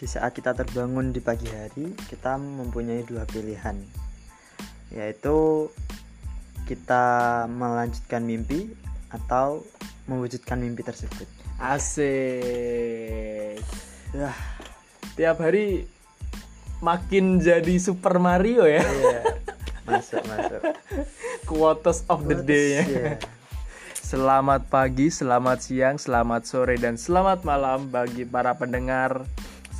di saat kita terbangun di pagi hari kita mempunyai dua pilihan yaitu kita melanjutkan mimpi atau mewujudkan mimpi tersebut Asik. Wah, Tiap hari makin jadi Super Mario ya. iya masuk masuk Quotes of the day ya. Iya. Selamat pagi, selamat siang, selamat sore dan selamat malam bagi para pendengar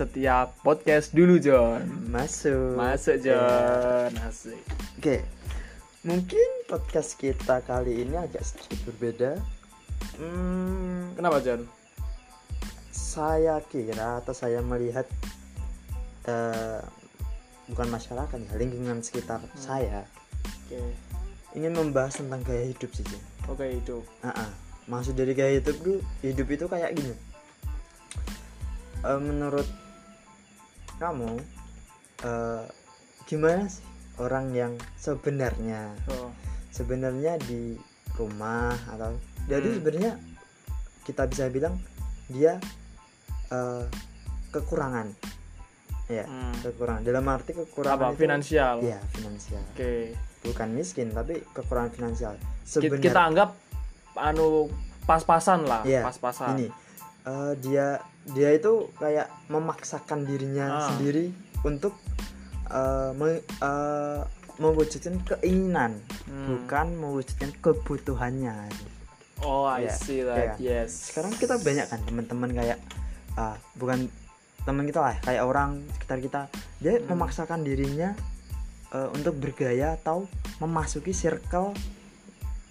setiap podcast dulu John. masuk Masuk. John. Asik. Oke, mungkin podcast kita kali ini agak sedikit berbeda. Hmm, Kenapa John? saya kira atau saya melihat eh, bukan masyarakat ya, lingkungan sekitar saya Oke. ingin membahas tentang gaya hidup sih. Jin. Oke itu. Ah, ah. Maksud dari gaya hidup itu, hidup itu kayak gini. Eh, menurut kamu, eh, gimana sih orang yang sebenarnya Oh. sebenarnya di rumah atau jadi Hmm. sebenarnya kita bisa bilang dia eh, kekurangan ya Hmm. kekurangan dalam arti kekurangan Apa? itu Finansial. ya finansial Oke. bukan miskin tapi kekurangan finansial sebenarnya Kita anggap anu pas-pasan lah, Iya, pas-pasan. ini eh, dia dia itu kayak memaksakan dirinya Ah. sendiri untuk eh, me- eh, mewujudkan keinginan Hmm. bukan mewujudkan kebutuhannya Oh, I Iya, see iya that. kan? Yes. sekarang kita banyak kan teman-teman kayak ah, bukan teman kita lah kayak orang sekitar kita dia Hmm. memaksakan dirinya eh, untuk bergaya atau memasuki circle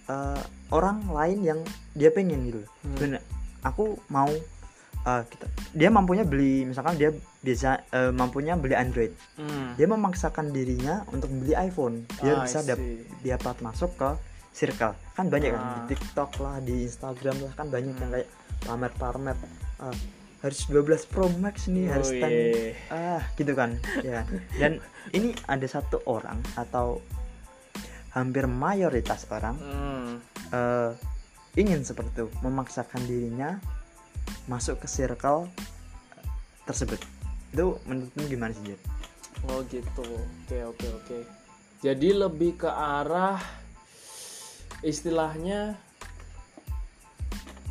eh, orang lain yang dia pengen gitu Hmm. Aku mau eh, kita dia mampunya beli misalkan dia bisa eh, mampunya beli Android Hmm. dia memaksakan dirinya untuk beli iPhone Ah, biar I bisa dap- see. dapat masuk ke circle kan banyak kan Ah. di TikTok lah di Instagram lah kan banyak yang Hmm. kayak pamer-pamer ah, harus 12 Pro Max nih Oh, harus 10 iya. ah gitu kan ya kan? dan ini ada satu orang atau hampir mayoritas orang Hmm. eh, ingin seperti itu memaksakan dirinya masuk ke circle tersebut itu menurutmu gimana sih Jet? Oh gitu. Oke oke oke. Jadi lebih ke arah istilahnya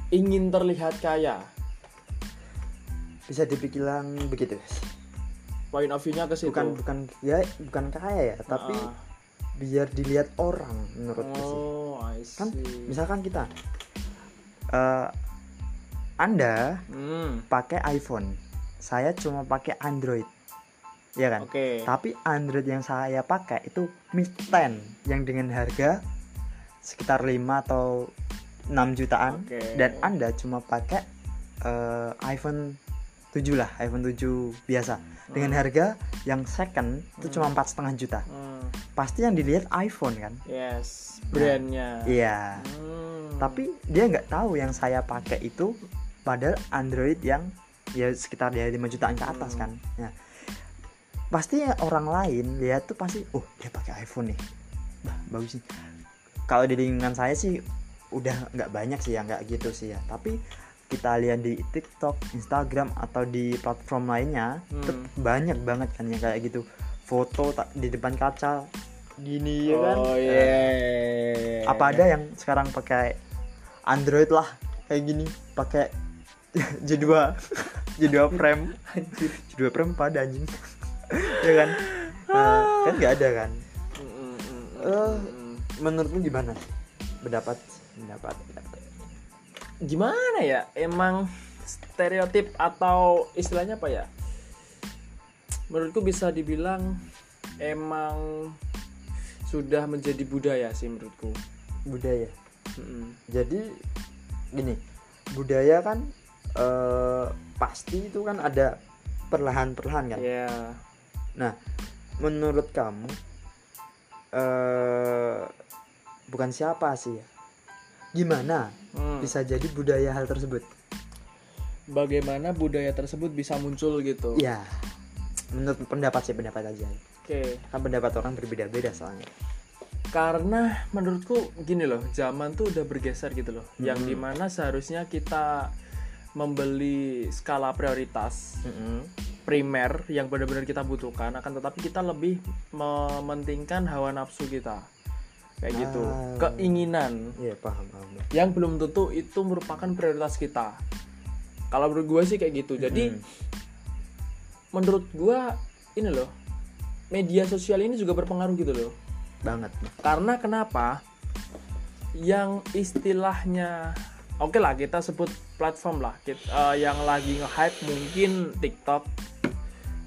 ingin terlihat kaya. bisa dibilang begitu guys Point of view-nya ke situ. bukan bukan ya bukan kaya ya tapi Ah. biar dilihat orang menurutku sih Oh, see. kan misalkan kita eh, anda Hmm. pakai iPhone saya cuma pakai Android ya kan Oke. tapi Android yang saya pakai itu Mi 10 yang dengan harga sekitar 5 atau 6 jutaan Oke. dan anda cuma pakai eh, iPhone 7 lah iPhone 7 biasa dengan harga yang second itu cuma empat setengah juta Hmm. pasti yang dilihat iPhone kan Yes, brandnya. iya Hmm. tapi dia nggak tahu yang saya pakai itu padahal Android yang ya sekitar ya 5 jutaan ke atas kan. Ya. Pasti orang lain lihat tuh pasti oh dia pakai iPhone nih. Bah bagus sih kalau di lingkungan saya sih udah nggak banyak sih yang nggak gitu sih ya. Tapi kita lihat di TikTok, Instagram atau di platform lainnya Hmm. tuh banyak banget kan yang kayak gitu. Foto di depan kaca gini ya kan? Oh Eh, iya. apa ada yang sekarang pakai Android lah kayak gini pakai J2 J2 frame J2 frame pada anjing. Ya kan? Eh, kan nggak ada kan? Mm, mm, mm, mm, mm. menurutmu gimana? Pendapat pendapat pendapat. Gimana ya? Emang stereotip atau istilahnya apa ya? Menurutku bisa dibilang emang sudah menjadi budaya sih menurutku. Budaya? Mm-mm. jadi gini. Budaya kan eh, pasti itu kan ada perlahan-perlahan kan ya Nah, menurut kamu eh bukan siapa sih ya? Gimana Hmm. bisa jadi budaya hal tersebut? bagaimana budaya tersebut bisa muncul gitu Ya, menurut pendapat sih pendapat aja. oke Kan pendapat orang berbeda-beda soalnya. karena menurutku gini loh zaman tuh udah bergeser gitu loh yang Mhm. di mana seharusnya kita membeli skala prioritas Mm-mm. primer yang benar-benar kita butuhkan akan tetapi kita lebih mementingkan hawa nafsu kita kayak gitu Ah. keinginan Iya paham paham. yang belum tentu itu merupakan prioritas kita kalau menurut gue sih kayak gitu jadi Mm-mm. menurut gue ini loh media sosial ini juga berpengaruh gitu loh banget. karena kenapa yang istilahnya oke lah kita sebut platform lah Kit- eh, yang lagi nge-hype mungkin TikTok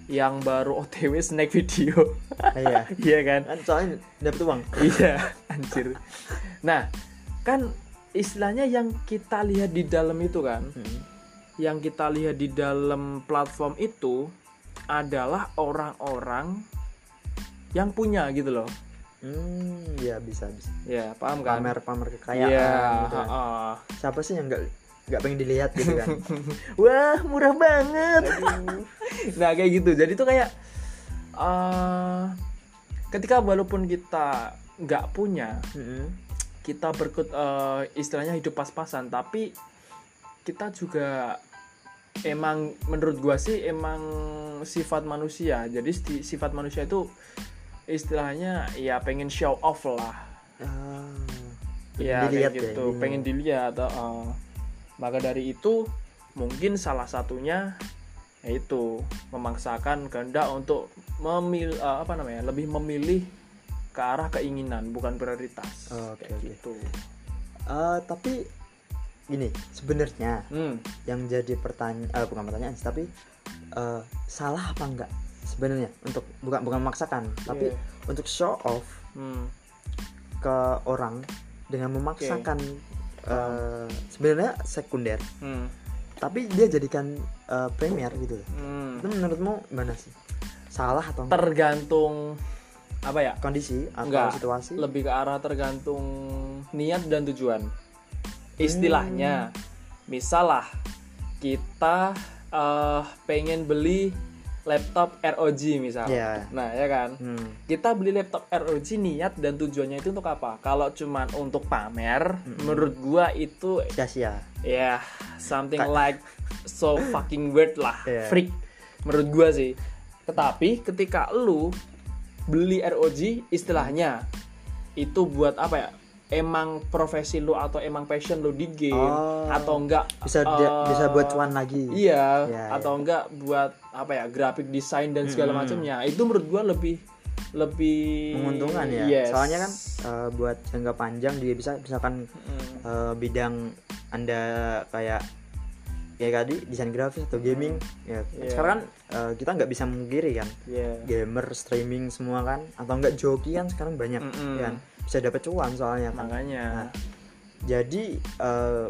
yang baru OTW snack video Iya. iya kan Kan soalnya dapat uang. iya anjir nah kan istilahnya yang kita lihat di dalam itu kan Mm-mm. yang kita lihat di dalam platform itu adalah orang-orang yang punya gitu loh Hmm, ya bisa bisa. ya paham kan Pamer pamer kekayaan Iya, gitu kan. heeh. Siapa sih yang nggak nggak pengen dilihat gitu kan? Wah, murah banget. nah, kayak gitu. Jadi tuh kayak eh ketika walaupun kita nggak punya, Mm-mm. kita berkut eh, istilahnya hidup pas-pasan, tapi kita juga emang menurut gua sih emang sifat manusia. Jadi sifat manusia itu istilahnya ya pengen show off lah. Ah, ya dilihat kayak ya, gitu ini. pengen dilihat uh, maka dari itu mungkin salah satunya yaitu memaksakan kehendak untuk memilih apa namanya lebih memilih ke arah keinginan bukan prioritas Oke, kayak oke. gitu Eh, tapi gini sebenarnya hmm. yang jadi pertanyaan eh, bukan pertanyaan tapi eh, salah apa enggak sebenarnya untuk bukan bukan memaksakan tapi Iya. untuk show off Hmm. ke orang dengan memaksakan eh, sebenarnya sekunder Hmm. tapi dia jadikan eh, premier gitu Hmm. itu menurutmu gimana sih salah atau enggak? tergantung apa ya kondisi atau Enggak, situasi lebih ke arah tergantung niat dan tujuan istilahnya misal lah kita eh, pengen beli laptop ROG misal. Iya. nah ya kan? Hmm. kita beli laptop ROG niat dan tujuannya itu untuk apa? Kalau cuman untuk pamer menurut gua itu sia-sia. Ya something Ka- like so fucking weird lah. Iya. freak menurut gua sih. Tetapi ketika lu beli ROG istilahnya itu buat apa ya emang profesi lu atau emang passion lu di game Oh. atau enggak bisa dia- eh, bisa buat cuan lagi iya Ya, atau enggak buat apa ya grafik desain dan segala Mm-mm. macamnya itu menurut gua lebih lebih menguntungkan ya Yes. soalnya kan eh, buat jangka panjang dia bisa misalkan Mm. eh, bidang anda kayak kayak tadi desain grafis atau gaming ya Iya. sekarang kan eh, kita nggak bisa mengkiri kan Iya. gamer streaming semua kan atau enggak joki kan sekarang banyak Mm-mm. kan bisa dapat cuan soalnya kan. Makanya. Nah, jadi eh,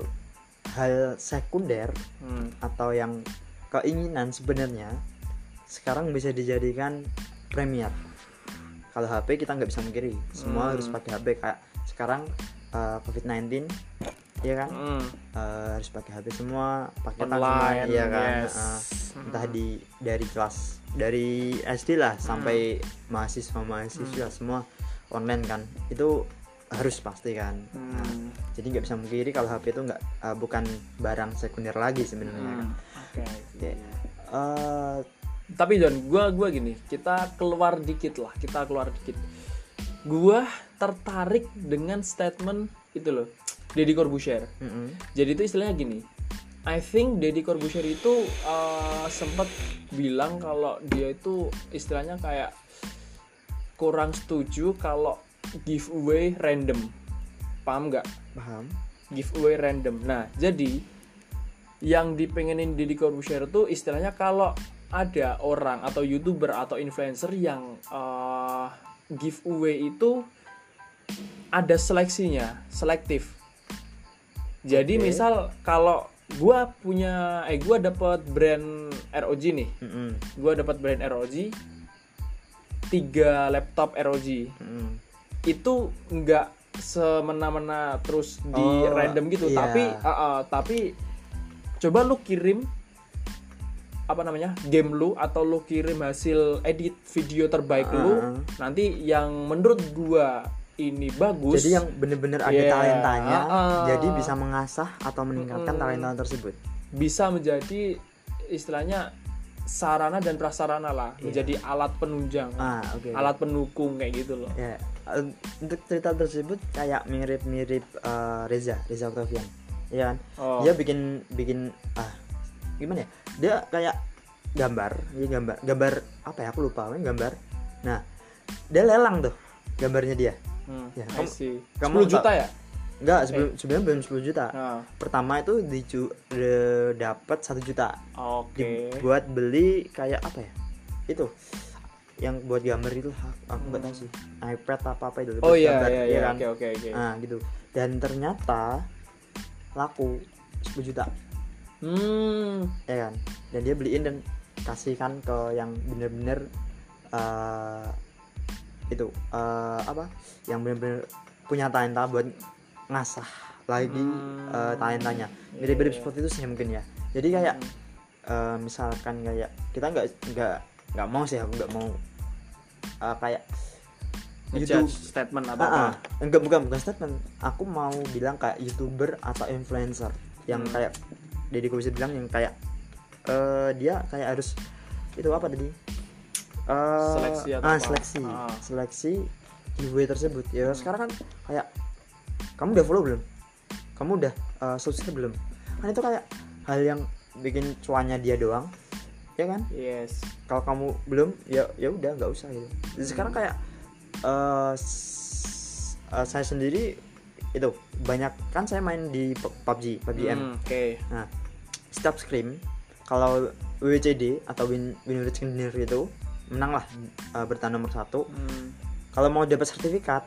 hal sekunder Hmm. atau yang keinginan sebenarnya sekarang bisa dijadikan premier. Kalau HP kita nggak bisa mengkiri semua Hmm. harus pakai HP kayak sekarang eh, COVID-19 ya kan? Mm. Eh, harus pakai HP semua paketan semua iya kan? yes. Eh, entah di dari kelas dari SD lah sampai mahasiswa mahasiswa semua online kan itu harus pasti kan Nah, Hmm. jadi nggak bisa mengkiri kalau HP itu nggak eh, bukan barang sekunder lagi sebenarnya kan Hmm. Oke. Oke. Eh, Tapi John, gua gua gini, kita keluar dikit lah, kita keluar dikit. Gua tertarik dengan statement itu loh, Deddy Corbuzier. mm-mm. Jadi itu istilahnya gini. I think Deddy Corbuzier itu uh, sempat bilang kalau dia itu istilahnya kayak kurang setuju kalau giveaway random. Paham nggak? paham giveaway random. Nah, jadi yang dipengenin Deddy Corbuzier itu istilahnya kalau ada orang atau youtuber atau influencer yang eh, giveaway itu ada seleksinya, selektif. Jadi Oke. misal kalau gua punya eh gua dapat brand ROG nih. Mm-mm. Gua dapat brand ROG tiga laptop ROG Mm-mm. itu nggak semena-mena terus di Oh, random gitu iya. tapi uh, uh, tapi coba lu kirim apa namanya game lu atau lu kirim hasil edit video terbaik lu Uh-uh. nanti yang menurut gua ini bagus jadi yang bener-bener ada Yeah, talentanya uh-uh. jadi bisa mengasah atau meningkatkan Mm-mm. talenta tersebut bisa menjadi istilahnya sarana dan prasarana lah Iya. menjadi alat penunjang ah oke. alat pendukung kayak gitu loh. Ya eh, untuk cerita tersebut kayak mirip-mirip eh, Reza Reza Octavian ya kan? Oh. Dia bikin bikin ah gimana ya? Dia kayak gambar dia gambar gambar apa ya? Aku lupa pokoknya gambar. Nah dia lelang tuh gambarnya dia. Hmm, ya, kamu- kamu 10 juta ya enggak sebelum sebelumnya belum 10 juta. Nah, pertama itu dicu de- dapat satu juta. Oke. Buat beli kayak apa ya? Itu. Yang buat gambar itu aku- nggak tahu sih. iPad apa apa itu. Oh iya gambar, iya ya iya. kan? oke oke oke. Nah gitu. Dan ternyata laku 10 juta. Hmm. Ya kan? Dan dia beliin dan kasihkan ke yang bener-bener eh, itu eh, apa? Yang bener-bener punya talenta buat ngasah lagi Hmm. eh, talentanya mirip-mirip seperti itu sih mungkin ya jadi kayak eh, misalkan kayak kita nggak nggak nggak mau sih aku nggak mau eh, kayak YouTube statement atau Ah, apa ah. enggak bukan bukan statement aku mau bilang kayak youtuber atau influencer yang Hmm. kayak Deddy Kobusier bilang yang kayak eh dia kayak harus itu apa tadi Eh, Seleksi atau ah, apa? seleksi Ah. seleksi giveaway tersebut ya sekarang kan kayak kamu udah follow belum? Kamu udah eh, subscribe belum? Kan itu kayak hal yang bikin cuannya dia doang ya kan? Yes. Kalau kamu belum ya ya udah nggak usah gitu. Jadi sekarang kayak s- eh, saya sendiri itu banyak kan saya main di PUBG PUBG M. Hmm, oke. Nah setiap scrim kalau WCD atau win win rate engineer itu menang lah eh, bertahan nomor satu. Hmm, kalau mau dapat sertifikat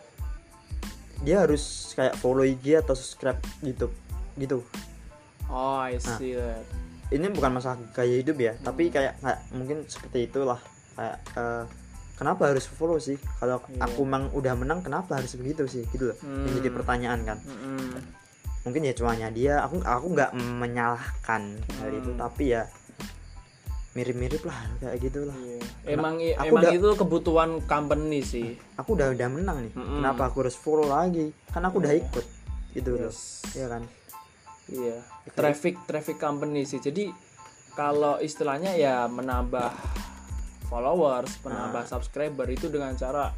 dia harus kayak follow IG atau subscribe YouTube gitu oh I Nah. see that ini bukan masalah gaya hidup ya tapi kayak, kayak mungkin seperti itulah kayak eh, kenapa harus follow sih kalau Iya. aku memang udah menang kenapa harus begitu sih gitu loh yang jadi Hmm. pertanyaan kan Mm-mm. mungkin ya cuanya dia aku aku nggak menyalahkan hal itu Hmm. tapi ya mirip-mirip lah kayak gitu lah Iya. Kena- Emang aku emang udah- itu kebutuhan company sih. aku udah udah menang nih Mm-mm. kenapa aku harus follow lagi kan aku udah Iya. ikut gitu loh Yes. ya kan Iya. Traffic traffic company sih. Jadi kalau istilahnya ya menambah followers, menambah Ah. subscriber itu dengan cara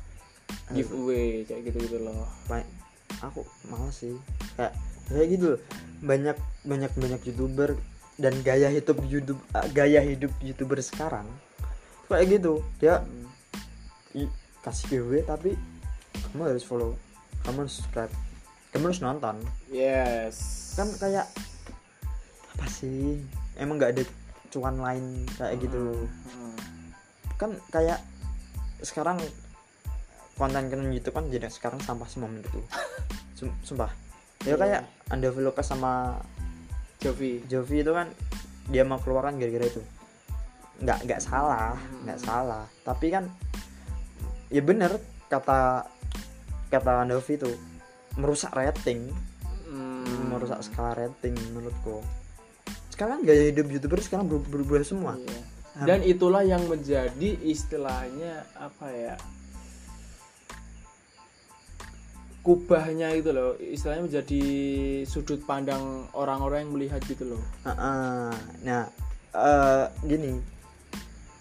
giveaway kayak gitu-gitu loh. Aku males sih kayak kayak gitu loh. banyak banyak banyak youtuber dan gaya hidup YouTube ah, gaya hidup youtuber sekarang kayak gitu dia Hmm. i- kasih giveaway tapi kamu harus follow kamu harus subscribe kamu harus nonton Yes. kan kayak apa sih emang nggak ada cuan lain kayak gitu Hmm. kan kayak sekarang konten konten YouTube kan jadi sekarang sampah semua menurutku Sum- sumpah ya Iya. kayak Anda Lopez sama Jovi. Jovi itu kan dia mau keluar kan gara-gara itu nggak nggak salah Hmm. nggak salah tapi kan ya bener kata kata Andovi itu merusak rating Hmm. merusak skala rating menurutku sekarang gaya hidup youtuber sekarang ber- berubah semua Iya. Dan itulah yang menjadi istilahnya apa ya? Kubahnya itu loh, istilahnya menjadi sudut pandang orang-orang yang melihat gitu loh. Heeh. nah eh, gini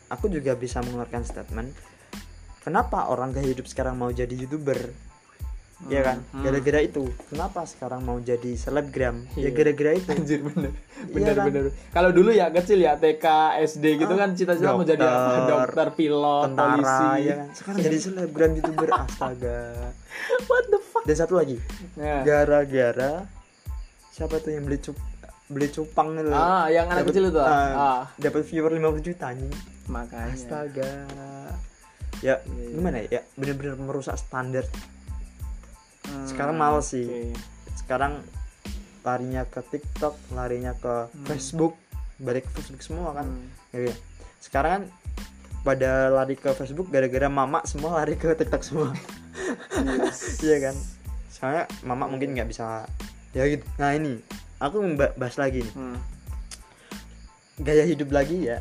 aku juga bisa mengeluarkan statement kenapa orang gaya hidup sekarang mau jadi youtuber ya kan Hmm. gara-gara itu kenapa sekarang mau jadi selebgram ya Iya. gara-gara itu Anjir bener, Iya bener kan? bener. Kalau dulu ya kecil ya TK, SD gitu Ah, kan cita-cita mau jadi apa? dokter, pilot, tentara polisi. ya kan sekarang jadi selebgram youtuber astaga What the? Dan satu lagi Nah. gara-gara siapa tuh yang beli cup beli cupang itu Ah, yang anak Dapet- kecil itu. ah, Ah, dapat viewer 50 juta anjing makanya. astaga ya Iya. gimana ya bener-bener merusak standar Hmm, sekarang males sih. oke. sekarang larinya ke TikTok larinya ke Hmm. Facebook balik ke Facebook semua kan Hmm. Ya, ya. sekarang kan pada lari ke Facebook gara-gara mama semua lari ke TikTok semua Yes. iya kan soalnya mama mungkin nggak bisa ya gitu nah ini aku bahas lagi nih Hmm. gaya hidup lagi ya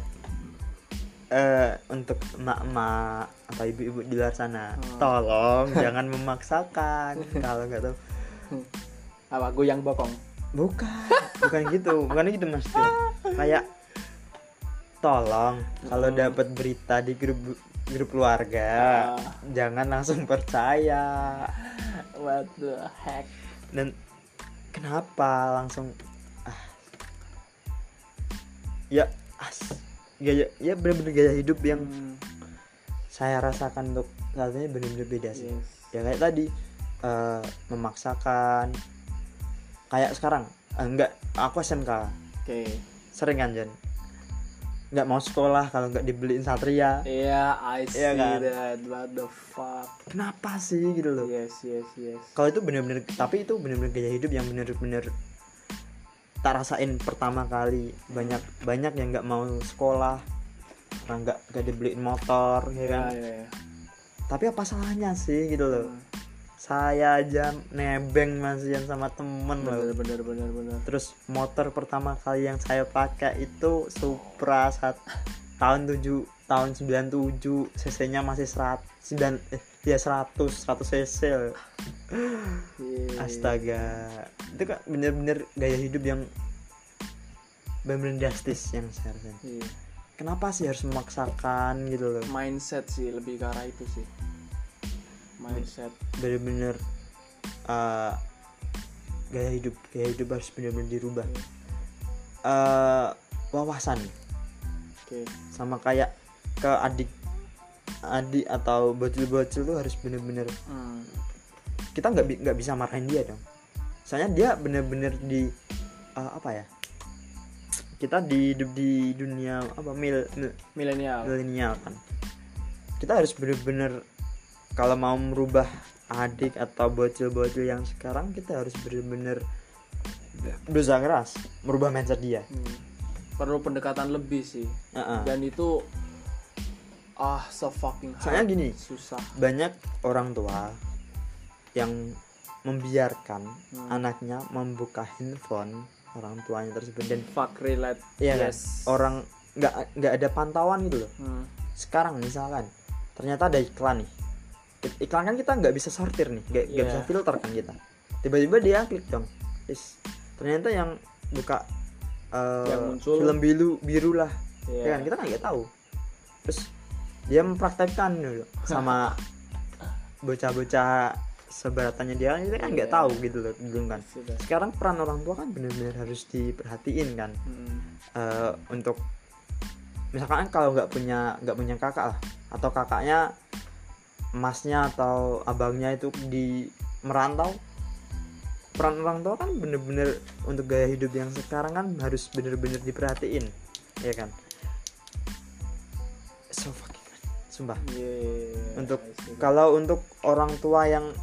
eh untuk emak-emak atau ibu-ibu di luar sana Hmm. tolong jangan memaksakan kalau nggak tahu Apa goyang bokong? bukan bukan gitu bukan gitu maksudnya kayak tolong kalau Hmm. dapat berita di grup grup keluarga Ah. jangan langsung percaya what the heck? Dan kenapa langsung ah. Ya as gaya ya bener-bener gaya hidup yang Hmm, saya rasakan untuk saat ini bener-bener beda sih. Yes. ya kayak tadi eh, memaksakan kayak sekarang. Eh, enggak aku SMK oke. Sering kan Jan nggak mau sekolah kalau nggak dibeliin satria Iya, I see Iya kan? that. What the fuck? kenapa sih gitu loh Yes, yes, yes. kalau itu bener-bener tapi itu bener-bener gaya hidup yang bener-bener tak rasain pertama kali banyak banyak yang nggak mau sekolah nggak nggak dibeliin motor ya Ya, kan ya, ya. tapi apa salahnya sih gitu loh Hmm, saya aja nebeng masian sama temen loh Bener, bener, bener, bener. terus motor pertama kali yang saya pakai itu Supra saat tahun 7 tahun 97 cc nya masih 100 9 eh, ya 100 100 cc loh. Astaga itu kan bener-bener gaya hidup yang bener-bener drastis yang saya rasain Iya. kenapa sih harus memaksakan gitu loh Mindset sih lebih ke arah itu sih. Mindset. bener-bener uh, gaya hidup gaya hidup harus bener-bener dirubah Eh, wawasan Oke. sama kayak ke adik adik atau bocil-bocil tuh harus bener-bener Hmm. kita nggak nggak bisa marahin dia dong soalnya dia bener-bener di uh, apa ya kita di hidup di dunia apa mil, mil Milenial. milenial kan kita harus bener-bener kalau mau merubah adik atau bocil-bocil yang sekarang kita harus bener-bener berusaha keras merubah mindset dia Hmm. Perlu pendekatan lebih sih. Heeh. Dan itu ah so fucking hard. Soalnya gini. susah. banyak orang tua yang membiarkan Hmm. anaknya membuka handphone orang tuanya tersebut dan Fuck relate. Iya kan? yes. orang nggak nggak ada pantauan gitu loh Hmm. sekarang misalkan ternyata ada iklan nih iklan kan kita nggak bisa sortir nih nggak Iya. bisa filter kan kita tiba-tiba dia klik dong Is, ternyata yang buka eh, Yang muncul. film biru biru lah Iya. ya kan kita nggak tahu terus dia mempraktekkan dulu sama bocah-bocah seberatannya dia kita kan nggak Iya. tahu gitu loh dulu kan Sudah. sekarang peran orang tua kan benar-benar harus diperhatiin kan Hmm. eh, untuk misalkan kalau nggak punya nggak punya kakak lah atau kakaknya emasnya atau abangnya itu di merantau. Peran orang tua kan bener-bener untuk gaya hidup yang sekarang kan harus bener-bener diperhatiin ya kan? So fucking sumpah. Yeah, untuk kalau untuk orang tua yang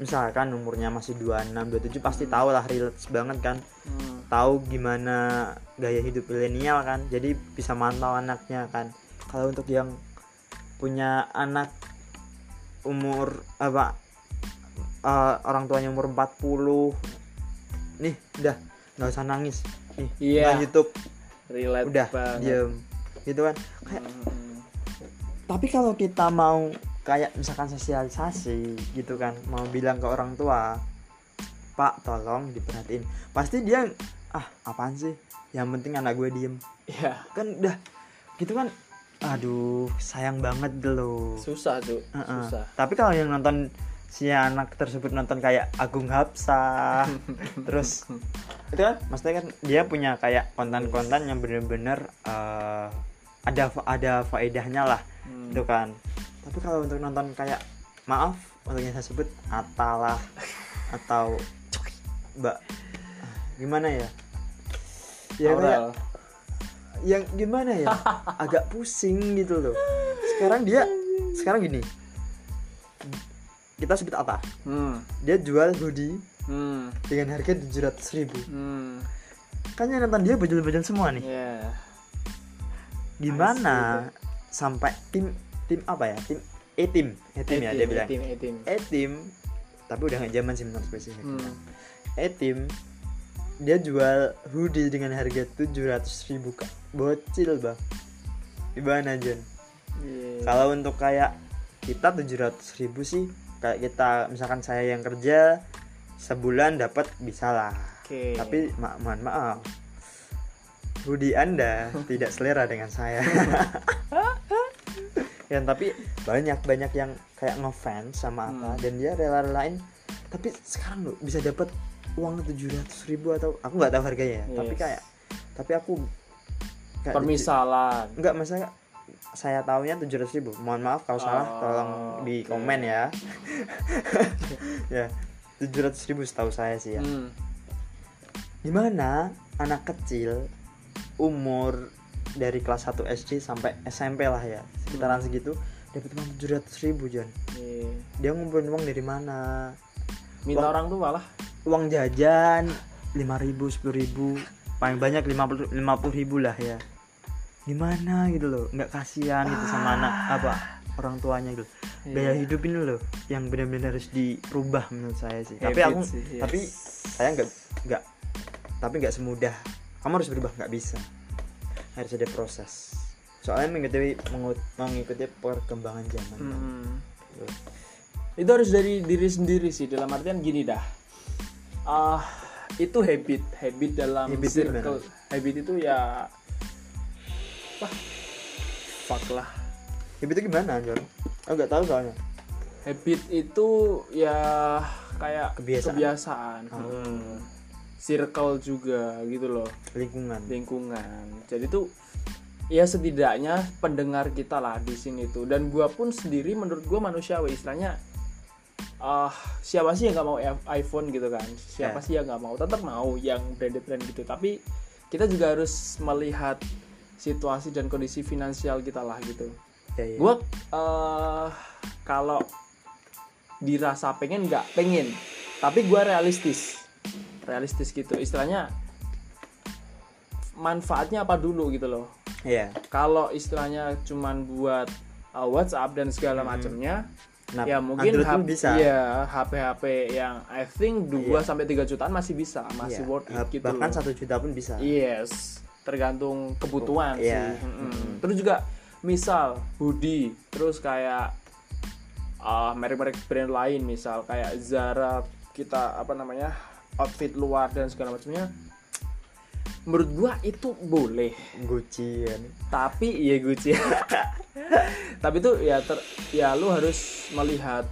misalkan umurnya masih 26 27 pasti tahu lah relate banget kan. Hmm. tahu gimana gaya hidup milenial kan jadi bisa mantau anaknya kan. Kalau untuk yang punya anak umur apa eh, orang tuanya umur 40 nih udah nggak usah nangis. Nih Iya. main YouTube. Relate udah banget. diem. Gitu kan? Kayak Hmm. tapi kalau kita mau kayak misalkan sosialisasi gitu kan mau bilang ke orang tua pak tolong diperhatiin. Pasti dia ah apaan sih? Yang penting anak gue diem. Iya. kan udah gitu kan aduh sayang banget loh Susah, Cuk. Heeh. Susah. tapi kalau yang nonton si anak tersebut nonton kayak Agung Hapsah terus itu kan maksudnya kan dia punya kayak konten-konten yang bener-bener eh, ada ada faedahnya lah Hmm. itu kan tapi kalau untuk nonton kayak maaf untuk yang saya sebut atalah atau mbak gimana ya ya kayak. Yang gimana ya agak pusing gitu loh sekarang dia sekarang gini kita sebut apa Hmm. dia jual hoodie Hmm. dengan harga tujuh ratus ribu Hmm. kan yang nonton dia bajul-bajul semua nih Yeah. gimana sampai tim tim apa ya tim e tim e tim ya dia bilang Etim, etim. e tim tapi udah nggak zaman sih menurut spesifik Hmm. e tim dia jual hoodie dengan harga tujuh ratus ribu kak. Bocil bang. Gimana John Yeah. kalau untuk kayak kita tujuh ratus ribu sih kayak kita misalkan saya yang kerja sebulan dapat bisa lah. Oke. tapi ma mohon maaf. Hoodie anda tidak selera dengan saya. Ya tapi banyak banyak yang kayak ngefans sama apa Hmm. dan dia rela-relain. Tapi sekarang loh bisa dapat uang tujuh ratus ribu atau aku nggak tahu harganya ya tapi Yes. kayak tapi aku kayak permisalan Enggak, masalah saya tahunya tujuh ratus ribu. Mohon maaf kalau salah, Oh, tolong di komen ya. ya, tujuh ratus ribu setahu saya sih ya. Hmm. Gimana anak kecil umur dari kelas 1 SD sampai SMP lah ya, sekitaran Hmm. segitu dapat uang tujuh ratus ribu John. Iya. Dia ngumpulin uang dari mana? minta Uang- orang tua lah Uang jajan lima ribu, sepuluh ribu, paling banyak lima puluh lima puluh ribu lah ya. Gimana gitu loh, nggak kasihan gitu sama anak apa orang tuanya gitu. gaya Iya. hidup ini loh yang benar-benar harus dirubah menurut saya sih tapi Habit aku sih, yes. tapi saya nggak nggak tapi nggak semudah kamu harus berubah nggak bisa harus ada proses soalnya mengikuti mengikuti perkembangan zaman Hmm. Gitu. itu harus dari diri sendiri sih dalam artian gini dah ah itu habit habit dalam Habit circle. Habit itu ya wah fuck lah. Habit itu gimana John aku nggak tahu soalnya. Habit itu ya kayak Kebiasaan. kebiasaan. Oh. Hmm. circle juga gitu loh. Lingkungan. Lingkungan. Jadi tuh ya setidaknya pendengar kita lah di sini tuh. Dan gua pun sendiri menurut gua manusiawi. Istilahnya ah siapa sih yang nggak mau iPhone gitu kan? Siapa Ya. sih yang nggak mau? Tetap mau yang branded brand gitu. Tapi kita juga harus melihat situasi dan kondisi finansial kita lah gitu. Ya, ya. gua eh kalau dirasa pengen nggak pengen. Tapi gua realistis. Realistis gitu. Istilahnya manfaatnya apa dulu gitu loh. Iya. kalau istilahnya cuman buat uh, WhatsApp dan segala macamnya Nah, ya mungkin Android hap- bisa iya HP-HP yang I think 2 Iya. sampai 3 jutaan masih bisa masih Iya. worth it gitu bahkan loh. satu juta pun bisa Yes, tergantung kebutuhan Iya. sih. Mm-mm. Mm. Terus juga misal hoodie, terus kayak ah, merek-merek brand lain misal kayak Zara kita apa namanya outfit luar dan segala macamnya. Menurut gua itu boleh, Gucci ya. tapi iya Gucci. tapi itu ya ter, ya lu harus melihat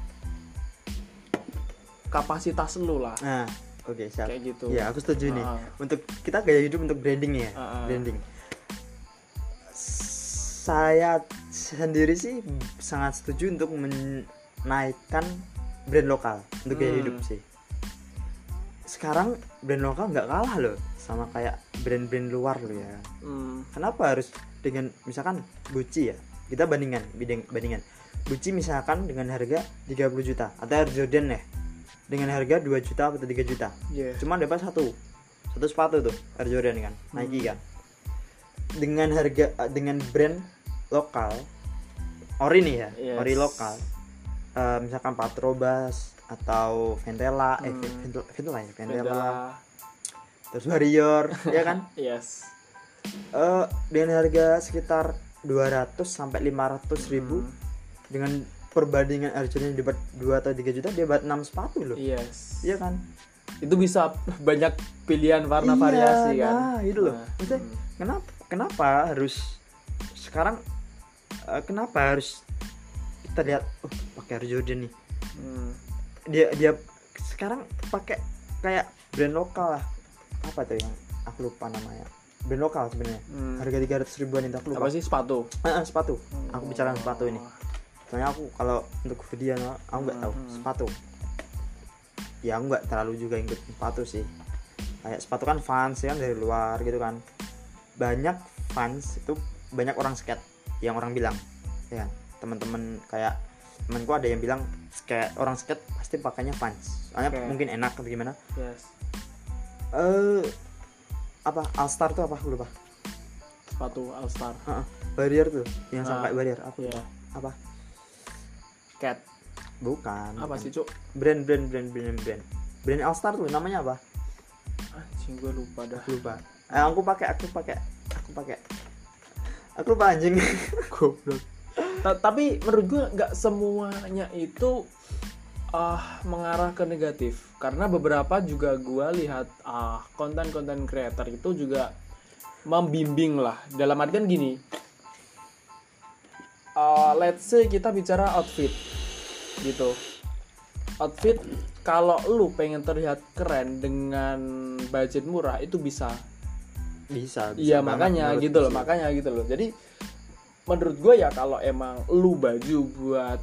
kapasitas lu lah nah oke siap kayak gitu. ya aku setuju nih Ah. untuk kita gaya hidup untuk branding ya Ah, ah. branding saya sendiri sih sangat setuju untuk menaikkan brand lokal untuk gaya Hmm. hidup sih sekarang brand lokal nggak kalah loh sama kayak brand-brand luar loh ya. Hmm, kenapa harus dengan misalkan Gucci ya? Kita bandingan bidang bandingan Gucci misalkan dengan harga 30 juta atau Air Jordan ya. Dengan harga 2 juta atau 3 juta. Yeah. cuma dapat satu. Satu sepatu tuh Air Jordan kan Nike kan. Dengan harga eh, dengan brand lokal ori nih ya Yes. ori lokal. Eh, misalkan Patrobas atau Ventela eh Hmm. Ventela, Ventela ya Ventela, Ventela. Terus Warrior ya kan Yes. Eh dengan harga sekitar 200 sampai 500 ribu Hmm. dengan perbandingan Jordan dapat 2 atau 3 juta dia dapat 6 sepatu loh Yes. iya kan Itu bisa banyak pilihan warna Iya, variasi kan. nah, itu loh. Nah, Maksudnya, hmm. kenapa kenapa harus sekarang eh, kenapa harus kita lihat oh pakai Air Jordan nih Hmm. dia dia sekarang pakai kayak brand lokal lah apa tuh yang aku lupa namanya? Brand lokal sebenarnya. Hmm. harga 300 ribuan itu aku lupa. Apa sih? Sepatu? Ah, ah, sepatu aku bicara sepatu ini. Soalnya aku kalau untuk video aku nggak tahu. Hmm. sepatu. Ya aku nggak terlalu juga ikut sepatu sih. Kayak sepatu kan fans ya kan dari luar gitu kan. Banyak fans itu banyak orang skate yang orang bilang. Ya kan? Teman-teman kayak temanku ada yang bilang skate orang skate pasti pakainya fans. Soalnya Oke. mungkin enak atau gimana. Yes. Eh apa All Star tuh apa aku lupa Sepatu All Star. Heeh, barrier tuh yang Ah, sampai barrier aku Iya. lupa apa Cat. bukan Apa bukan. sih, Cuk? brand brand brand brand brand brand All Star tuh namanya apa Anjing gue lupa dah. lupa eh, aku pakai aku pakai aku pakai aku lupa anjing Goblok. Ta- tapi menurut gue nggak semuanya itu ah mengarah ke negatif. Karena beberapa juga gue lihat ah konten-konten creator itu juga membimbing lah. Dalam artian gini uh, let's say kita bicara outfit gitu. Outfit kalau lu pengen terlihat keren dengan budget murah itu bisa. Bisa, iya makanya gitu loh sih. makanya gitu loh. Jadi menurut gue ya kalau emang lu baju buat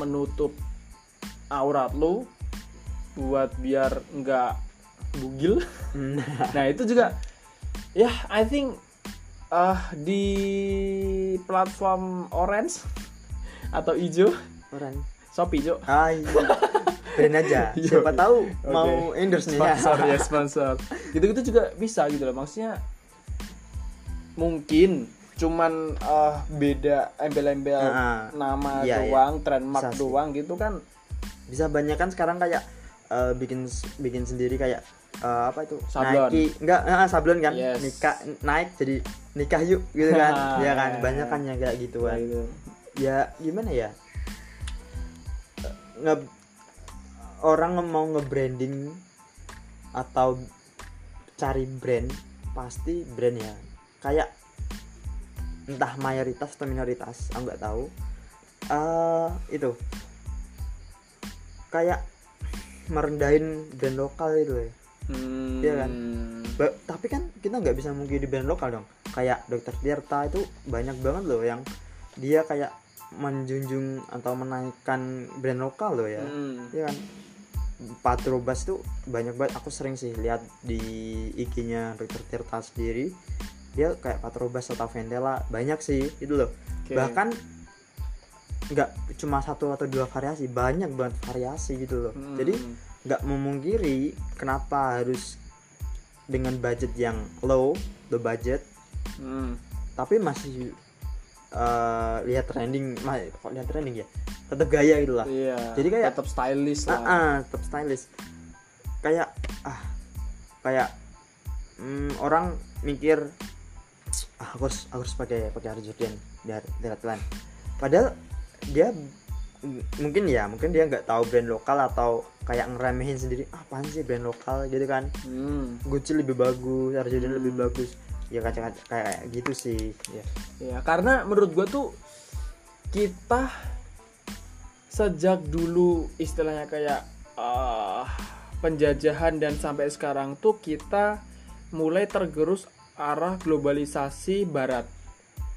menutup aurat lu buat biar nggak bugil. Nah, nah itu juga ya I think ah di platform orange atau hijau orang Shopee hijau ah iya. brand aja. Siapa tahu Oke. mau endorse nih sponsor ya sponsor. Gitu gitu juga bisa gitu loh. Maksudnya mungkin cuman eh, beda embel-embel Ah, nama iya, iya. doang trademark Bisa sih. doang gitu kan bisa banyak kan sekarang kayak eh, bikin bikin sendiri kayak eh, apa itu? Sablon. Nike. Enggak eh, sablon kan? Yes. nikah naik jadi nikah yuk gitu kan? Ya kan? Banyak kan yang kayak gitu. Kan ya gimana ya? Eh, nge orang mau nge-branding atau cari brand pasti brand ya. Kayak entah mayoritas atau minoritas aku nggak tahu. Eh itu kayak merendahin brand lokal itu ya. Hmm, Iya kan? Ba- tapi kan kita nggak bisa mungkin di brand lokal dong. Kayak Dokter Tirta itu banyak banget loh yang dia kayak menjunjung atau menaikkan brand lokal loh ya. Hmm. Iya kan? Patrobas tuh banyak banget. Aku sering sih lihat di IG-nya Dokter Tirta sendiri. Dia kayak Patrobas atau Ventela banyak sih itu loh. Oke. bahkan nggak cuma satu atau dua variasi banyak banget variasi gitu loh Hmm. jadi nggak memungkiri kenapa harus dengan budget yang low low budget Hmm. tapi masih eh, lihat trending ma- kok lihat trending ya tetap gaya gitu lah Iya. Jadi kayak- tetap stylish ah lah. ah, tetap stylish kayak ah kayak mm, orang mikir ah, aku harus aku harus pakai pakai Air Jordan biar lihat keren padahal dia mungkin ya mungkin dia nggak tahu brand lokal atau kayak ngeremehin sendiri ah, apaan sih brand lokal gitu kan Hmm. Gucci lebih bagus Jordan Hmm. lebih bagus ya kayak kayak gitu sih ya Ya, karena menurut gua tuh kita sejak dulu istilahnya kayak ah, penjajahan dan sampai sekarang tuh kita mulai tergerus arah globalisasi barat.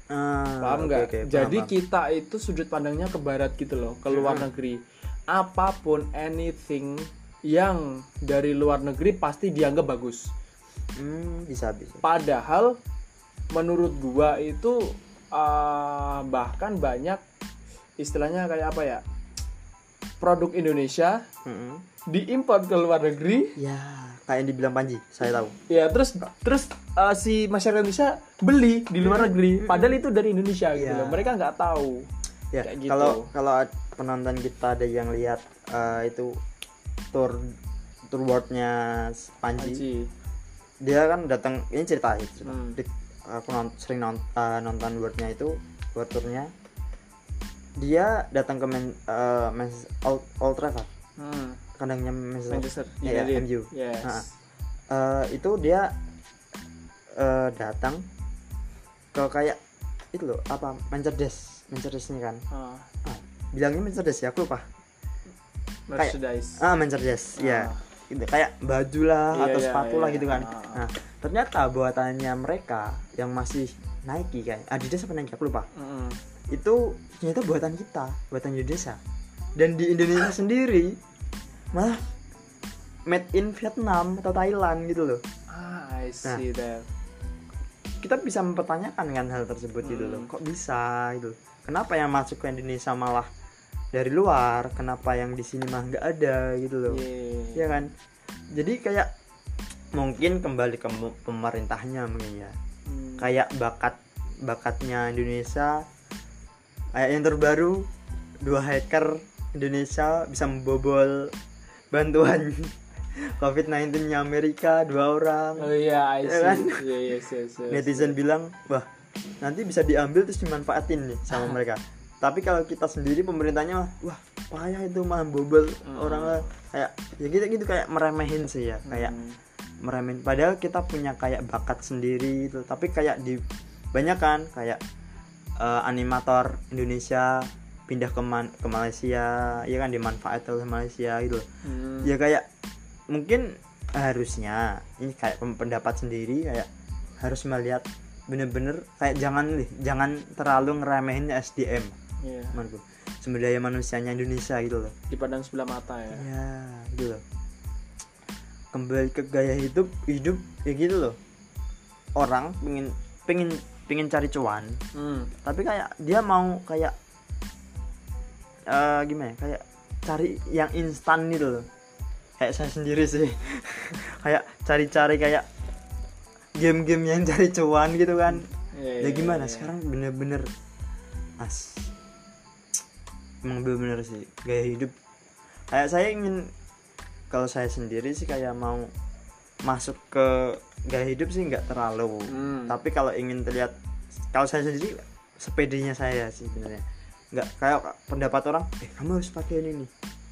Ah, Paham nggak? oke, paham, Jadi paham. kita itu sudut pandangnya ke barat gitu loh, ke luar Hmm. negeri. Apa pun anything yang dari luar negeri pasti dianggap bagus. Hmm, bisa bisa Padahal menurut gua itu uh, bahkan banyak istilahnya kayak apa ya? Produk Indonesia Mm-mm. diimpor ke luar negeri, ya kayak yang dibilang Panji saya tahu ya terus terus uh, si masyarakat Indonesia beli di luar negeri, padahal itu dari Indonesia gitu Iya. loh. Mereka nggak tahu. ya gitu. kalau kalau penonton kita ada yang lihat eh, itu tour tour boardnya Panji, Haji. dia kan datang ini cerita ya, cerita. Hmm. Di- aku non- sering non- eh, nonton boardnya itu board tournya dia datang ke men, eh, Manchester- Old, Old Trafford Hmm. Kandangnya Manchester, Manchester Iya, United. MU. Yes. Ha-ha. Eh, itu dia eh, datang ke kayak itu loh apa Mercedes Mercedesnya kan Ah, ah, bilangnya Mercedes ya aku lupa merchandise. ah Mercedes ya gitu, kayak baju lah Iya, atau iya, sepatu iya, lah iya. gitu kan Ah, ah. nah ternyata buatannya mereka yang masih Nike kan Adidas apa Nike aku lupa Mm-mm. itu ternyata buatan kita buatan Indonesia dan di Indonesia sendiri malah made in Vietnam atau Thailand gitu loh Ah, I see that. kita bisa mempertanyakan kan hal tersebut gitu loh Hmm. kok bisa gitu kenapa yang masuk ke Indonesia malah dari luar kenapa yang di sini mah nggak ada gitu loh Yeah. ya kan jadi kayak mungkin kembali ke pemerintahnya mungkin ya Hmm. kayak bakat bakatnya Indonesia kayak yang terbaru dua hacker Indonesia bisa membobol bantuan COVID-19 nya Amerika dua orang Oh iya, I see. Ya kan? Iya, yes, yes, yes. netizen bilang wah nanti bisa diambil terus dimanfaatin nih sama mereka tapi kalau kita sendiri pemerintahnya wah payah itu mah bobol Hmm. orang kayak ya gitu gitu kayak meremehin sih ya kayak Hmm. meremin padahal kita punya kayak bakat sendiri itu tapi kayak di banyak kan kayak eh, animator Indonesia pindah ke Man- ke Malaysia ya kan dimanfaatkan oleh Malaysia gitu loh. Hmm. ya kayak mungkin harusnya ini kayak pendapat sendiri kayak harus melihat bener-bener kayak jangan jangan terlalu ngeremehin SDM Iya. menurutku sumber daya manusianya Indonesia gitu loh dipandang sebelah mata ya ya gitu loh kembali ke gaya hidup hidup ya gitu loh orang pengen pengen pengen cari cuan Hmm. tapi kayak dia mau kayak eh gimana ya? Kayak cari yang instan gitu loh. Kayak saya sendiri sih. Kayak cari-cari kayak game-game yang cari cuan gitu kan. Iya, ya iya, gimana? iya. sekarang bener-bener as emang bener-bener sih gaya hidup. Kayak saya ingin kalau saya sendiri sih kayak mau masuk ke gaya hidup sih nggak terlalu. Hmm. tapi kalau ingin terlihat kalau saya sendiri sepedanya saya sih sebenarnya nggak kayak pendapat orang eh kamu harus pakai ini nih.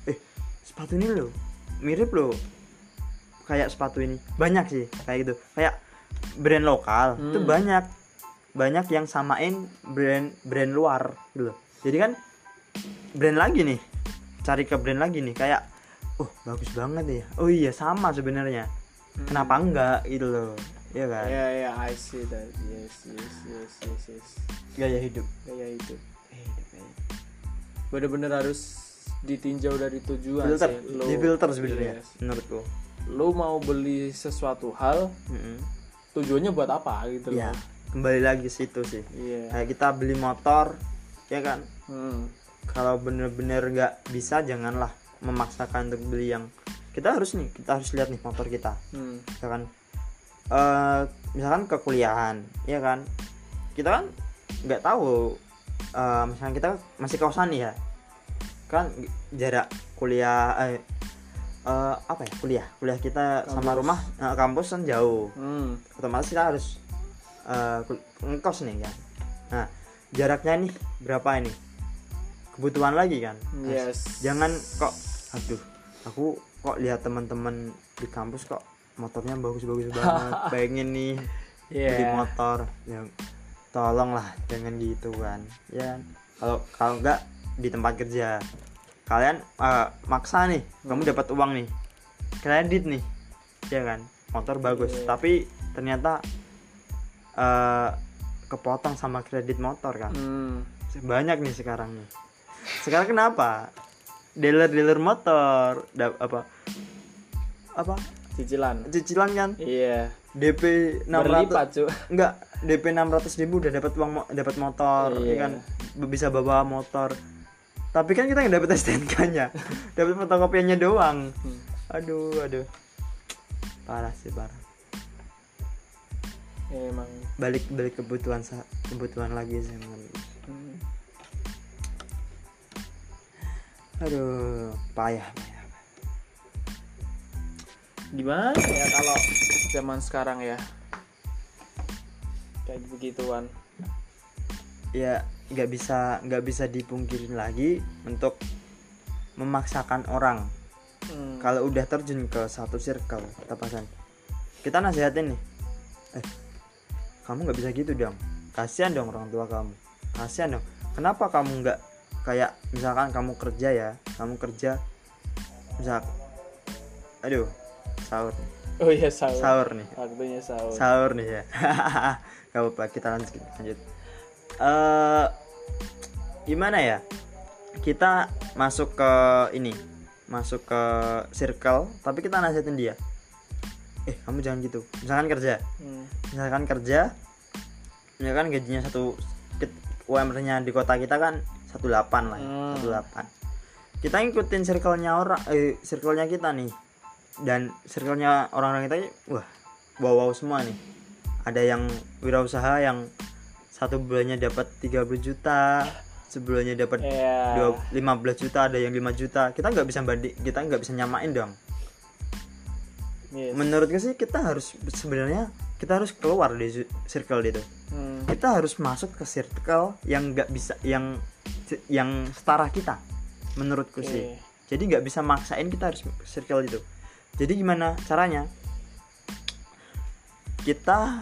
Eh sepatu ini loh mirip loh. Kayak sepatu ini banyak sih kayak gitu. Kayak brand lokal itu Hmm. banyak. Banyak yang samain brand brand luar gitu loh. Jadi kan brand lagi nih cari ke brand lagi nih kayak oh bagus banget ya. Oh iya sama sebenarnya. Hmm. kenapa enggak? Gitu loh Iya kan? Ya ya I see that. Yes yes yes yes yes. Itu Gaya hidup, gaya hidup. Bener-bener harus ditinjau dari tujuan filter sih. Lo- di filter sebenarnya Yes. menurutku lo mau beli sesuatu hal Mm-mm. tujuannya buat apa gitu ya loh kembali lagi situ sih iya kayak kita beli motor ya kan Hmm. kalau bener-bener nggak bisa janganlah memaksakan untuk beli yang kita harus nih kita harus lihat nih motor kita Hmm. misalkan eh misalkan ke kuliahan ya kan kita kan nggak tahu eh misalkan kita masih kosan ya. Kan jarak kuliah eh, eh, apa ya? Kuliah. Kuliah kita sama Kampus. rumah eh, kampus kan jauh. Hmm. otomatis kita harus kul- ngekos nih kan. Nah jaraknya nih berapa ini? Kebutuhan lagi kan? Yes. Jangan kok aduh aku kok lihat teman-teman di kampus kok motornya bagus-bagus banget. Pengen nih Iya. beli motor yang tolonglah jangan gitu kan. Ya kalau kalau enggak di tempat kerja. Kalian eh, maksa nih kamu dapat uang nih. Kredit nih ya kan? Motor bagus Iya. tapi ternyata eh kepotong sama kredit motor kan? Hmm. banyak nih sekarang nih. Sekarang kenapa? Dealer dealer motor da- apa? Apa? Cicilan. Cicilan kan? Iya. DP 600 berlipat cu enggak DP 600 ribu udah dapat uang dapat motor ya Iya. kan? B- bisa bawa motor. Tapi kan kita nggak dapat STNK nya. Dapat fotokopiannya doang. Hmm. aduh aduh. Parah sih parah. Emang. Balik balik kebutuhan kebutuhan lagi sih menurut hmm. aduh payah payah. Gimana ya kalau zaman sekarang ya kayak begituan ya nggak bisa nggak bisa dipungkirin lagi untuk memaksakan orang. Hmm. kalau udah terjun ke satu circle tepasan kita nasihatin nih. Eh kamu nggak bisa gitu dong. Kasihan dong orang tua kamu. Kasihan dong. Kenapa kamu nggak kayak misalkan kamu kerja ya kamu kerja misal aduh sahur. Oh iya sahur. Sahur nih. Waktunya sahur. Sahur nih ya gak apa-apa kita lanjut lanjut. Eh gimana ya? Kita masuk ke ini masuk ke circle tapi kita nasihatin dia. Eh kamu jangan gitu. Misalkan kerja. Hmm. misalkan kerja misalkan gajinya satu UMR nya di kota kita kan 18 lah ya, Hmm. 18 kita ngikutin circle-nya orang eh circle-nya kita nih. Dan circle-nya orang-orang kita wah wow wow semua nih ada yang wirausaha yang satu bulannya dapat 30 juta sebulannya dapat Iya. dua 15 juta ada yang 5 juta kita nggak bisa banding kita nggak bisa nyamain dong Yes. menurutku sih kita harus sebenarnya kita harus keluar dari circle itu Hmm. kita harus masuk ke circle yang nggak bisa yang yang setara kita menurutku sih Oke. jadi nggak bisa maksain kita harus circle itu jadi gimana caranya kita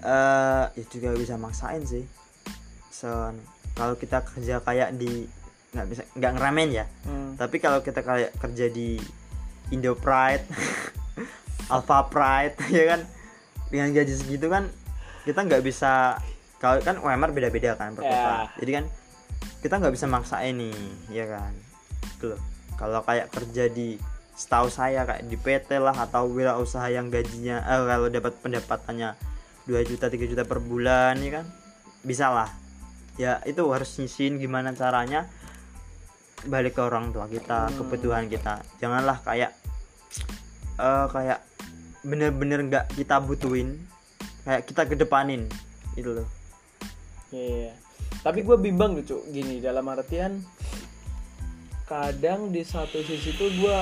eh ya juga bisa maksain sih. So kalau kita kerja kayak di nggak bisa nggak ngeramen ya. Hmm. tapi kalau kita kayak kerja di Indo Pride Alpha Pride ya kan? Dengan gaji segitu kan kita nggak bisa kalau kan UMR beda-beda kan per kota. Ya. jadi kan kita nggak bisa maksain nih ya kan? Gitu loh kalau kayak kerja di setahu saya kayak di PT lah atau wirausaha yang gajinya eh, kalau dapat pendapatannya 2 juta 3 juta per bulan ya kan? Bisa lah. Ya itu harus nyisihin gimana caranya balik ke orang tua kita Hmm. kebutuhan kita. Janganlah kayak eh kayak bener-bener nggak kita butuhin kayak kita kedepanin itu loh. Iya. Tapi gue bimbang lucu gini dalam artian kadang di satu sisi tuh gue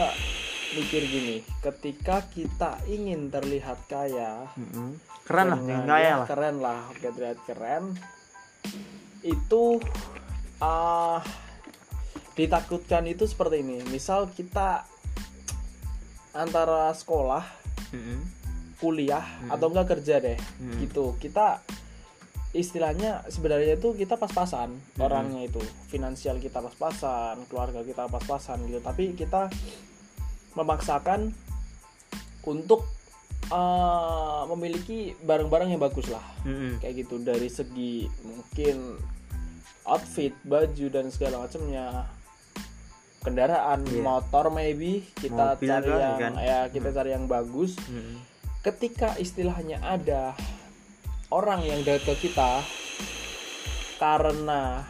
mikir gini, ketika kita ingin terlihat kaya, Mm-mm. keren lah kaya ya, lah keren lah, oke, terlihat keren, itu ah ditakutkan itu seperti ini. Misal kita antara sekolah, Mm-mm. kuliah Hmm. atau enggak kerja deh, Hmm. gitu. Kita istilahnya sebenarnya itu kita pas-pasan Hmm. orangnya itu finansial kita pas-pasan keluarga kita pas-pasan gitu tapi kita memaksakan untuk eh, memiliki barang-barang yang bagus lah Mm-mm. kayak gitu dari segi mungkin outfit baju dan segala macamnya kendaraan Iya. motor maybe kita Mobil cari kan, yang kan? ya kita cari yang bagus Mm-mm. ketika istilahnya ada orang yang datang ke kita karena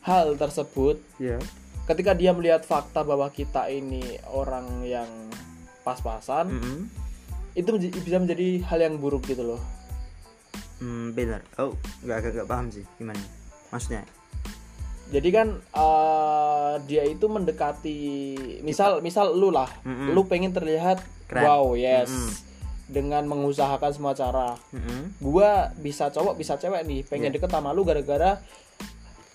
hal tersebut Iya. Ketika dia melihat fakta bahwa kita ini orang yang pas-pasan Mm-mm. itu menj- bisa menjadi hal yang buruk gitu loh Mm, benar oh nggak agak nggak paham sih gimana maksudnya jadi kan eh, dia itu mendekati misal misal lu lah Mm-mm. lu pengen terlihat Keren. wow yes Mm-mm. dengan mengusahakan semua cara Mm-mm. gua bisa cowok bisa cewek nih pengen Yeah. deket sama lu gara-gara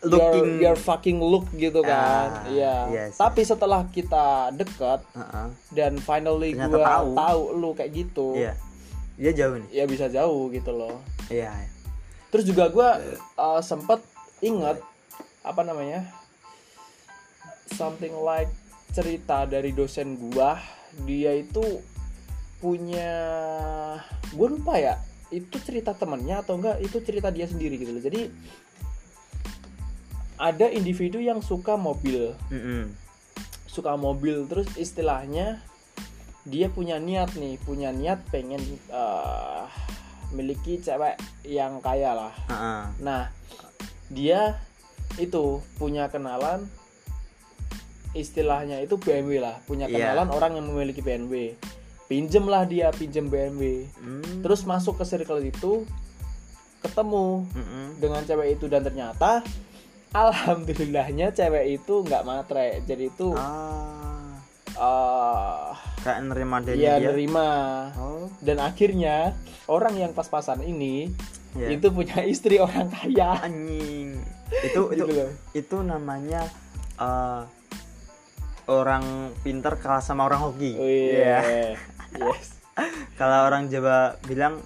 Looking- your, your fucking look gitu kan. Ah, iya yes, tapi setelah kita deket Uh-uh. dan finally Ternyata gua tahu. tahu. lu kayak gitu iya. Dia jauh nih. ya bisa jauh gitu loh. Iya terus juga gua uh, sempet inget apa namanya something like cerita dari dosen gua dia itu punya gue lupa ya itu cerita temennya atau enggak itu cerita dia sendiri gitu loh. Jadi ada individu yang suka mobil Mm-mm. suka mobil terus istilahnya dia punya niat nih punya niat pengen uh, miliki cewek yang kaya lah Uh-uh. Nah, dia itu punya kenalan istilahnya itu BMW lah, punya Iya. kenalan orang yang memiliki BMW. Pinjem lah dia, pinjem BMW. Mm. Terus masuk ke circle itu ketemu Mm-mm. dengan cewek itu dan ternyata alhamdulillahnya cewek itu nggak matre. Jadi itu ah eh kayak nerima dari ya dia nerima. oh Dan akhirnya orang yang pas-pasan ini iya. itu punya istri orang kaya. anjing itu itu Gitu itu namanya eh, orang pinter kalah sama orang hoki Oh, iya. Yes. kalau orang Jawa bilang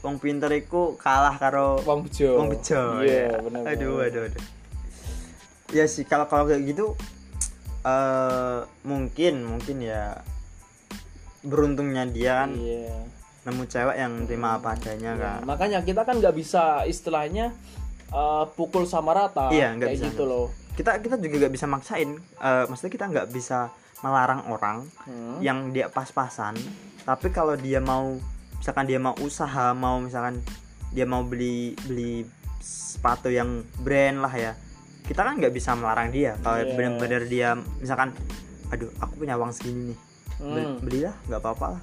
wong pinter iku kalah karo Wong bejo. wong bejo Iya, ya. benar. aduh aduh aduh ya sih kalau kalau kayak gitu eh mungkin mungkin ya beruntungnya dia kan Iya. nemu cewek yang terima apa adanya Iya, kan Makanya kita kan nggak bisa istilahnya eh, pukul sama rata Iya, nggak kayak bisa, gitu nggak loh. kita kita juga nggak bisa maksain Eh, maksudnya kita nggak bisa melarang orang Hmm. yang dia pas-pasan tapi kalau dia mau misalkan dia mau usaha mau misalkan dia mau beli beli sepatu yang brand lah ya kita kan nggak bisa melarang dia kalau Yes. bener-bener dia misalkan aduh aku punya uang segini nih Hmm. belilah nggak apa-apa lah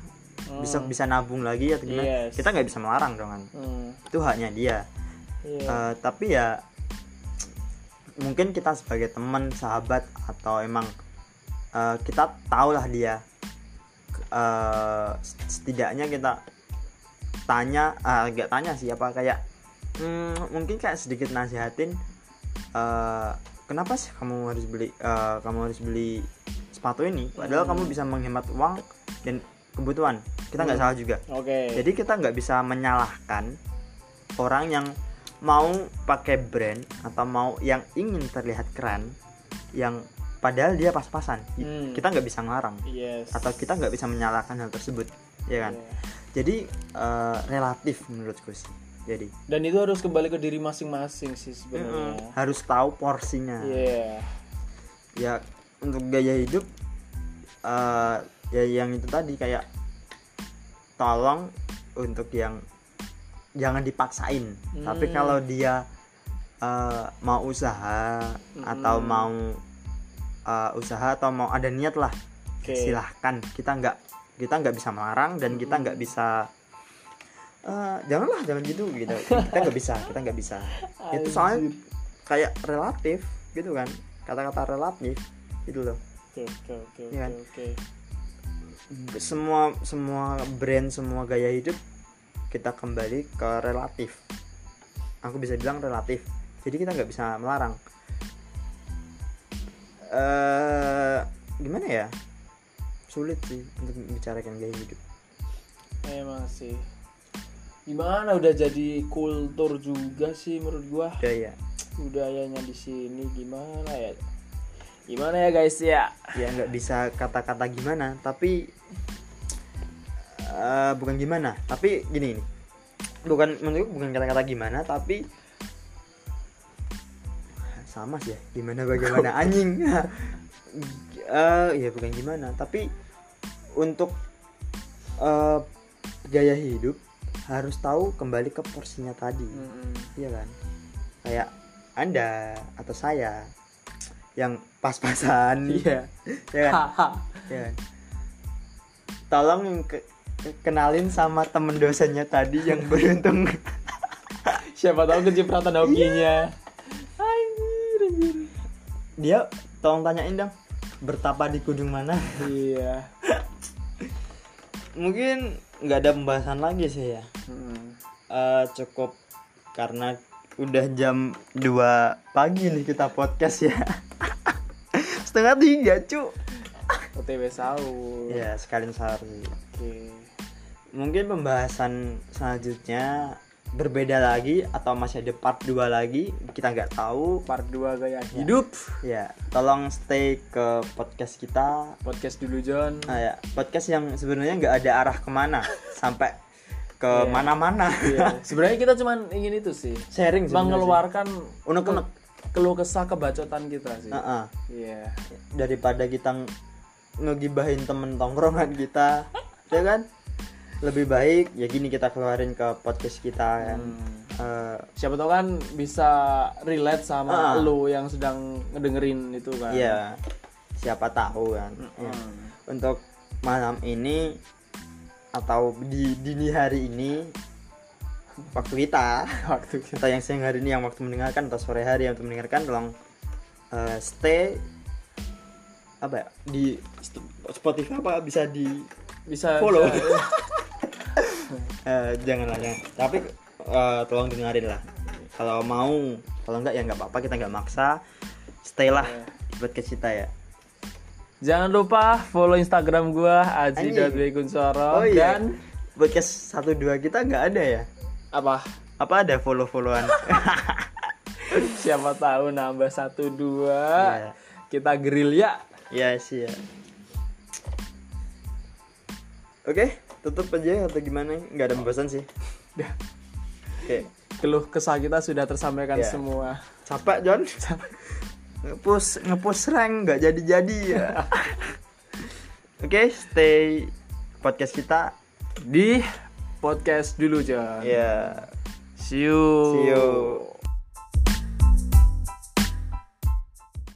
bisa Hmm. bisa nabung lagi atau gimana Yes. kita nggak bisa melarang dong kan Hmm. itu haknya dia Iya. Eh, tapi ya mungkin kita sebagai teman sahabat atau emang eh, kita tahulah dia eh, setidaknya kita tanya ah, nggak tanya sih apa kayak hmm, mungkin kayak sedikit nasihatin eh, kenapa sih kamu harus beli eh, kamu harus beli sepatu ini? Padahal Hmm. kamu bisa menghemat uang dan kebutuhan. Kita nggak Hmm. salah juga. Oke. Jadi kita nggak bisa menyalahkan orang yang mau pakai brand atau mau yang ingin terlihat keren yang padahal dia pas-pasan. Hmm. kita nggak bisa ngelarang. Yes. Atau kita nggak bisa menyalahkan hal tersebut ya kan? Iya. jadi eh, relatif menurutku sih jadi. Dan itu harus kembali ke diri masing-masing sih sebenarnya. Mm, harus tahu porsinya. Iya. Ya untuk gaya hidup eh ya yang itu tadi kayak tolong untuk yang jangan dipaksain. Tapi Hmm. kalau dia eh, mau usaha atau Mm-mm. mau eh, usaha atau mau ada niat lah Oke. silahkan. Kita nggak kita nggak bisa melarang dan kita nggak bisa eh, janganlah jangan gitu gitu. Kita nggak bisa kita nggak bisa. Itu soalnya kayak relatif gitu kan. Kata-kata relatif gitu loh. Oke oke oke Iya kan? oke oke. Semua semua brand semua gaya hidup kita kembali ke relatif. Aku bisa bilang relatif. Jadi kita nggak bisa melarang. Eh gimana ya? Sulit sih untuk membicarakan gaya hidup. Emang sih gimana udah jadi kultur juga sih menurut gua. Gaya budayanya di sini gimana ya? Gimana ya guys ya? Ya nggak bisa kata-kata gimana tapi eh, bukan gimana tapi gini nih. Bukan menurutku bukan kata-kata gimana tapi sama sih ya gimana bagaimana anjing. Eh ya bukan gimana tapi untuk eh, gaya hidup harus tahu kembali ke porsinya tadi. Mm-mm. iya kan? Kayak anda atau saya yang pas-pasan. Iya. Ya kan? Ya kan? tolong ke- ke- kenalin sama temen dosennya tadi yang beruntung. Siapa tahu kecipratan hokinya anjir anjir. Dia tolong tanyain dong bertapa di kudung mana? Iya. Mungkin nggak ada pembahasan lagi sih ya. Mm. Eh, cukup karena udah jam 2 pagi nih kita podcast ya. Setengah tiga cu. OTW sahur. Ya sekalian sahur. Sih oke. Mungkin pembahasan selanjutnya berbeda lagi atau masih ada part 2 lagi kita nggak tahu. Part 2 gaya hidup. Ya. Tolong stay ke podcast kita. Podcast dulu John. Nah, ya. Podcast yang sebenarnya nggak ada arah ke mana sampai ke Iya. mana-mana. Iya. sebenarnya kita cuman ingin itu sih. Sharing mengeluarkan Unek-unek. keluh kesah kebacotan kita sih sih. Heeh. iya. Daripada kita ng- ngegibahin temen tongkrongan kita. Ya kan lebih baik ya gini kita keluarin ke podcast kita kan Hmm. Eh, siapa tahu kan bisa relate sama Ah. lo yang sedang ngedengerin itu kan Iya, siapa tahu kan. Ya. Hmm. Untuk malam ini atau di dini hari ini waktu kita waktu kita yang siang hari ini yang waktu mendengarkan atau sore hari yang untuk mendengarkan tolong eh, stay apa ya di Spotify apa bisa di bisa Follow. bisa- eh, janganlah jangan. Tapi eh, tolong dengerin lah. Kalau mau kalau enggak ya nggak apa-apa kita nggak maksa. Stay lah di podcast kita ya. Jangan lupa follow instagram gua aji.begunsoro Oh iya. dan podcast satu dua kita nggak ada ya? Apa? Apa ada follow followan siapa tahu nambah satu dua. Iya. kita grill ya. Ya sih ya. Oke tutup aja atau gimana? Nggak ada pembahasan sih. Dah. oke. Keluh kesah kita sudah tersampaikan Iya. semua. Capek John ngepush ngepush rank nggak jadi jadi ya. Oke stay podcast kita di podcast dulu John ya see you. See you